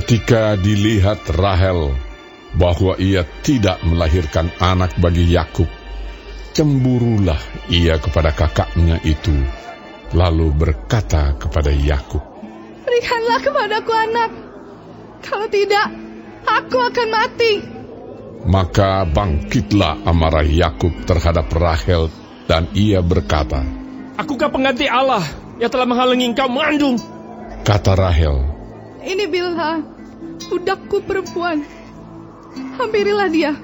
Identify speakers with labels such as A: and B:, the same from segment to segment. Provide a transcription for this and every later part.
A: Ketika dilihat Rahel bahwa ia tidak melahirkan anak bagi Yakub, cemburulah ia kepada kakaknya itu, lalu berkata kepada Yakub,
B: Berikanlah kepadaku anak, kalau tidak, aku akan mati.
A: Maka bangkitlah amarah Yakub terhadap Rahel dan ia berkata,
C: Akukah pengganti Allah yang telah menghalangi engkau mengandung?
A: Kata Rahel,
B: Ini Bilha, budakku perempuan. Hampirilah dia,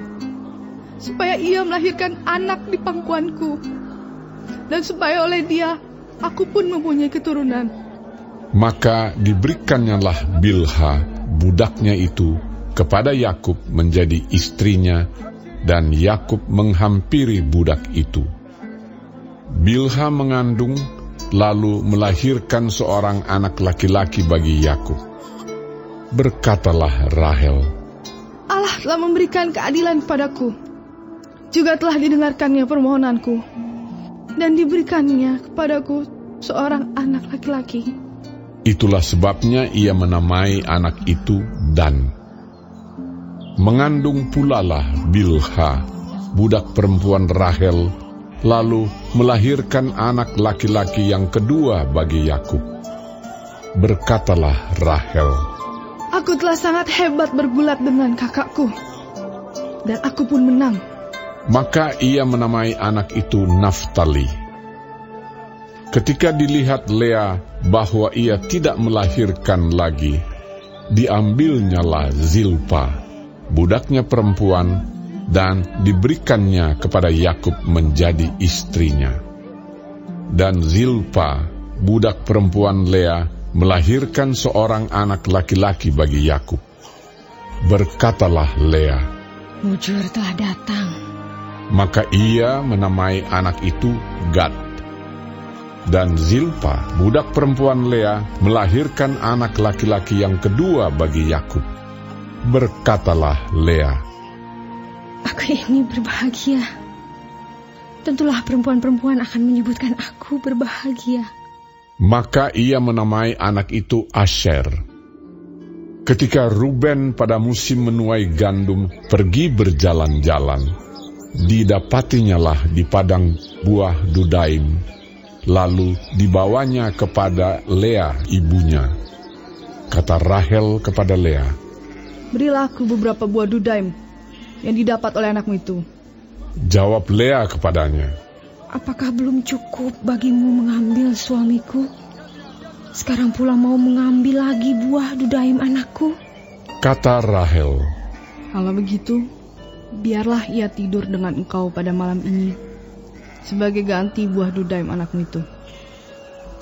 B: supaya ia melahirkan anak di pangkuanku. Dan supaya oleh dia, aku pun mempunyai keturunan.
A: Maka diberikannya Bilha, budaknya itu, kepada Yakub menjadi istrinya, dan Yakub menghampiri budak itu. Bilha mengandung, lalu melahirkan seorang anak laki-laki bagi Yakub. Berkatalah Rahel,
B: Allah telah memberikan keadilan kepadaku. Juga telah didengarkannya permohonanku. Dan diberikannya kepadaku seorang anak laki-laki.
A: Itulah sebabnya ia menamai anak itu Dan. Mengandung pulalah Bilha, budak perempuan Rahel, lalu melahirkan anak laki-laki yang kedua bagi Yakub. Berkatalah Rahel,
B: Aku telah sangat hebat bergulat dengan kakakku. Dan aku pun menang.
A: maka ia menamai anak itu Naftali. Ketika dilihat Lea bahwa ia tidak melahirkan lagi, diambilnyalah Zilpa, budaknya perempuan, dan diberikannya kepada Yakub menjadi istrinya. Dan Zilpa, budak perempuan Lea, melahirkan seorang anak laki-laki bagi Yakub. Berkatalah Lea,
D: Mujur telah datang.
A: maka ia menamai anak itu Gad. Dan Zilpa, budak perempuan Lea, melahirkan anak laki-laki yang kedua bagi Yakub. Berkatalah Lea,
D: Aku ini berbahagia. Tentulah perempuan-perempuan akan menyebutkan aku berbahagia.
A: Maka ia menamai anak itu Asher. Ketika Ruben pada musim menuai gandum pergi berjalan-jalan, didapatinya lah di padang buah Dudaim, lalu dibawanya kepada Lea ibunya. Kata Rahel kepada Lea,
B: Berilah aku beberapa buah dudaim yang didapat oleh anakmu itu.
A: jawab Lea kepadanya,
D: Apakah belum cukup bagimu mengambil suamiku? Sekarang pula mau mengambil lagi buah dudaim anakku?
A: kata Rahel,
B: Kalau begitu, biarlah ia tidur dengan engkau pada malam ini sebagai ganti buah dudaim anakmu itu.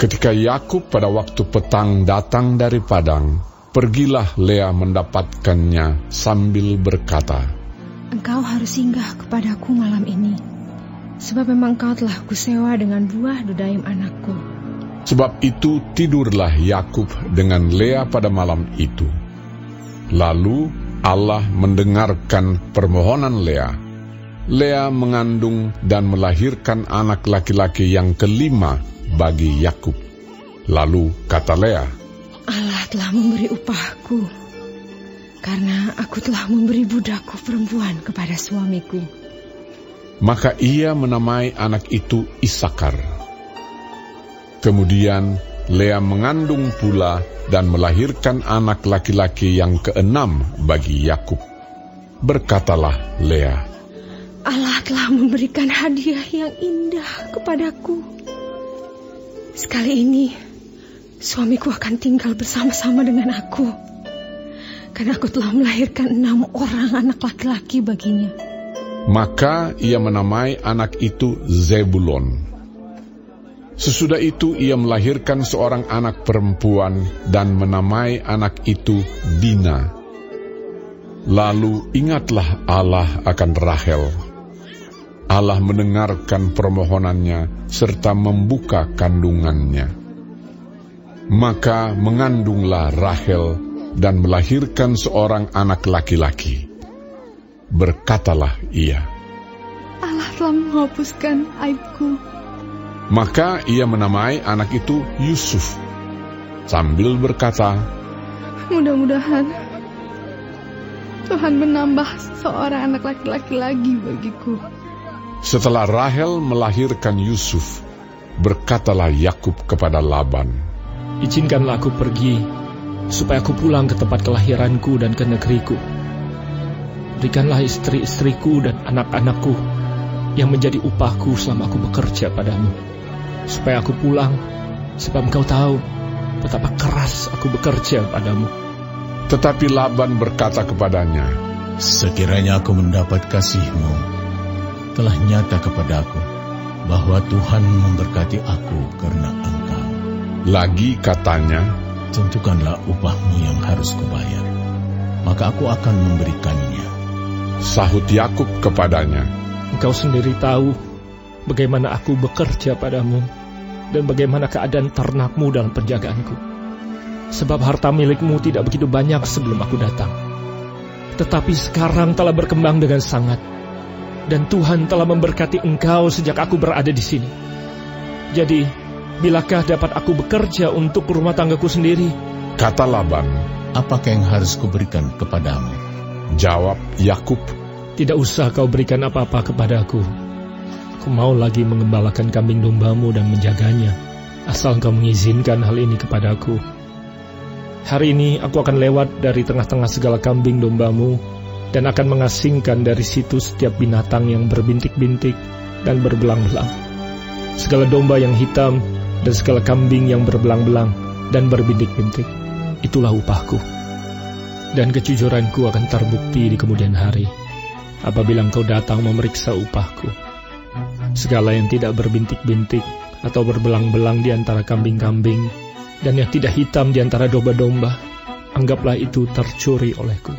A: Ketika Yakub pada waktu petang datang dari padang, pergilah Lea mendapatkannya sambil berkata,
D: Engkau harus singgah kepadaku malam ini. Sebab memang engkau telah kusewa dengan buah dudaim anakku.
A: Sebab itu tidurlah Yakub dengan Lea pada malam itu. Lalu Allah mendengarkan permohonan Lea. Lea mengandung dan melahirkan anak laki-laki yang kelima bagi Yakub. Lalu kata Lea,
D: Allah telah memberi upahku. Karena aku telah memberi budakku perempuan kepada suamiku.
A: Maka ia menamai anak itu Isakar. Kemudian Lea mengandung pula dan melahirkan anak laki-laki yang keenam bagi Yakub. Berkatalah Lea,
D: Allah telah memberikan hadiah yang indah kepadaku. Sekali ini, suamiku akan tinggal bersama-sama dengan aku. Karena aku telah melahirkan enam orang anak laki-laki baginya.
A: Maka ia menamai anak itu Zebulon. Sesudah itu ia melahirkan seorang anak perempuan dan menamai anak itu Dina. Lalu ingatlah Allah akan Rahel. Allah mendengarkan permohonannya serta membuka kandungannya. Maka mengandunglah Rahel dan melahirkan seorang anak laki-laki. Berkatalah ia,
B: Allah telah menghapuskan aibku.
A: Maka ia menamai anak itu Yusuf, sambil berkata,
B: Mudah-mudahan Tuhan menambah seorang anak laki-laki lagi bagiku.
A: Setelah Rahel melahirkan Yusuf, berkatalah Yakub kepada Laban,
C: Izinkanlah aku pergi, supaya aku pulang ke tempat kelahiranku dan ke negeriku. Berikanlah istri-istriku dan anak-anakku yang menjadi upahku selama aku bekerja padamu. Supaya aku pulang, sebab engkau tahu betapa keras aku bekerja padamu.
A: Tetapi Laban berkata kepadanya,
E: Sekiranya aku mendapat kasihmu, telah nyata kepadaku bahwa Tuhan memberkati aku karena engkau.
A: Lagi katanya,
E: Tentukanlah upahmu yang harus kubayar, maka aku akan memberikannya.
A: Sahut Yakub kepadanya,
C: Engkau sendiri tahu bagaimana aku bekerja padamu dan bagaimana keadaan ternakmu dalam penjagaanku. Sebab harta milikmu tidak begitu banyak sebelum aku datang. Tetapi sekarang telah berkembang dengan sangat. Dan Tuhan telah memberkati engkau sejak aku berada di sini. Jadi, bilakah dapat aku bekerja untuk rumah tanggaku sendiri?
A: kata Laban.
E: Apakah yang harus kuberikan kepadamu?
A: Jawab Yakub,
C: Tidak usah kau berikan apa-apa kepadaku. Aku mau lagi mengembalakan kambing dombamu dan menjaganya. Asal kau mengizinkan hal ini kepadaku. Hari ini aku akan lewat dari tengah-tengah segala kambing dombamu dan akan mengasingkan dari situ setiap binatang yang berbintik-bintik dan berbelang-belang. Segala domba yang hitam dan segala kambing yang berbelang-belang dan berbintik-bintik. Itulah upahku. Dan kejujuranku akan terbukti di kemudian hari apabila engkau datang memeriksa upahku. Segala yang tidak berbintik-bintik atau berbelang-belang di antara kambing-kambing dan yang tidak hitam di antara domba-domba, anggaplah itu tercuri olehku.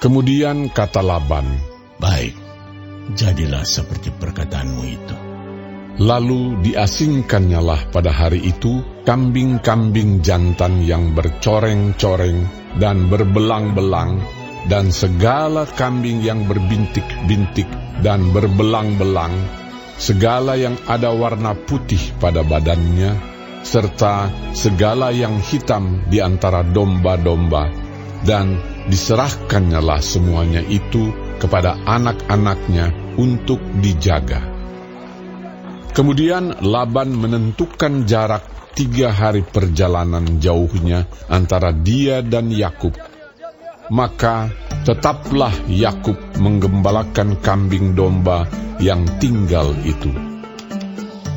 A: Kemudian kata Laban,
E: Baik, jadilah seperti perkataanmu itu.
A: Lalu diasingkannyalah pada hari itu kambing-kambing jantan yang bercoreng-coreng dan berbelang-belang, dan segala kambing yang berbintik-bintik dan berbelang-belang, segala yang ada warna putih pada badannya, serta segala yang hitam di antara domba-domba, dan diserahkannyalah semuanya itu kepada anak-anaknya untuk dijaga. Kemudian Laban menentukan jarak tiga hari perjalanan jauhnya antara dia dan Yakub. Maka tetaplah Yakub menggembalakan kambing domba yang tinggal itu.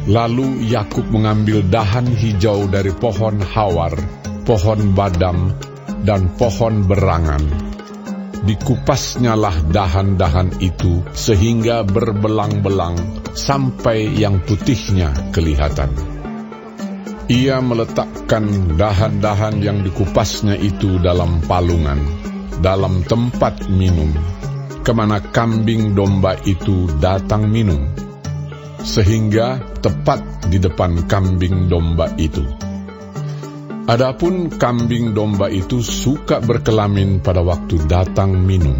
A: Lalu Yakub mengambil dahan hijau dari pohon hawar, pohon badam, dan pohon berangan. Dikupasnyalah dahan-dahan itu sehingga berbelang-belang sampai yang putihnya kelihatan. Ia meletakkan dahan-dahan yang dikupasnya itu dalam palungan, dalam tempat minum, ke mana kambing domba itu datang minum, sehingga tepat di depan kambing domba itu. Adapun kambing domba itu suka berkelamin pada waktu datang minum.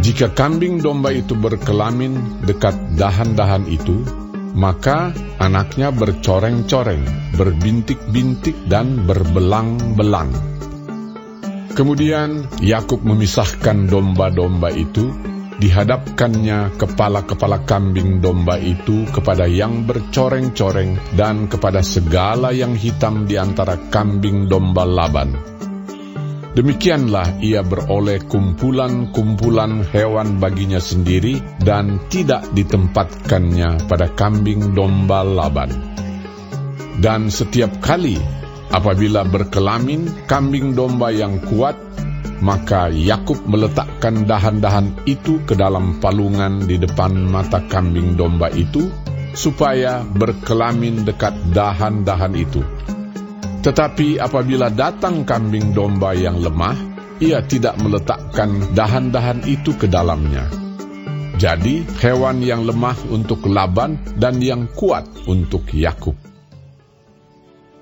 A: Jika kambing domba itu berkelamin dekat dahan-dahan itu, maka anaknya bercoreng-coreng, berbintik-bintik, dan berbelang-belang. Kemudian Yakub memisahkan domba-domba itu, dihadapkannya kepala-kepala kambing domba itu kepada yang bercoreng-coreng dan kepada segala yang hitam di antara kambing domba Laban. Demikianlah ia beroleh kumpulan-kumpulan hewan baginya sendiri dan tidak ditempatkannya pada kambing domba Laban. Dan setiap kali apabila berkelamin kambing domba yang kuat, maka Yakub meletakkan dahan-dahan itu ke dalam palungan di depan mata kambing domba itu, supaya berkelamin dekat dahan-dahan itu. Tetapi apabila datang kambing domba yang lemah, ia tidak meletakkan dahan-dahan itu ke dalamnya. Jadi hewan yang lemah untuk Laban dan yang kuat untuk Yakub.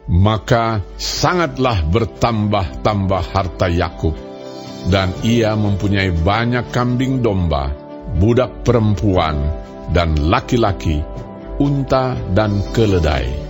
A: Maka sangatlah bertambah-tambah harta Yakub, dan ia mempunyai banyak kambing domba, budak perempuan, dan laki-laki, unta dan keledai.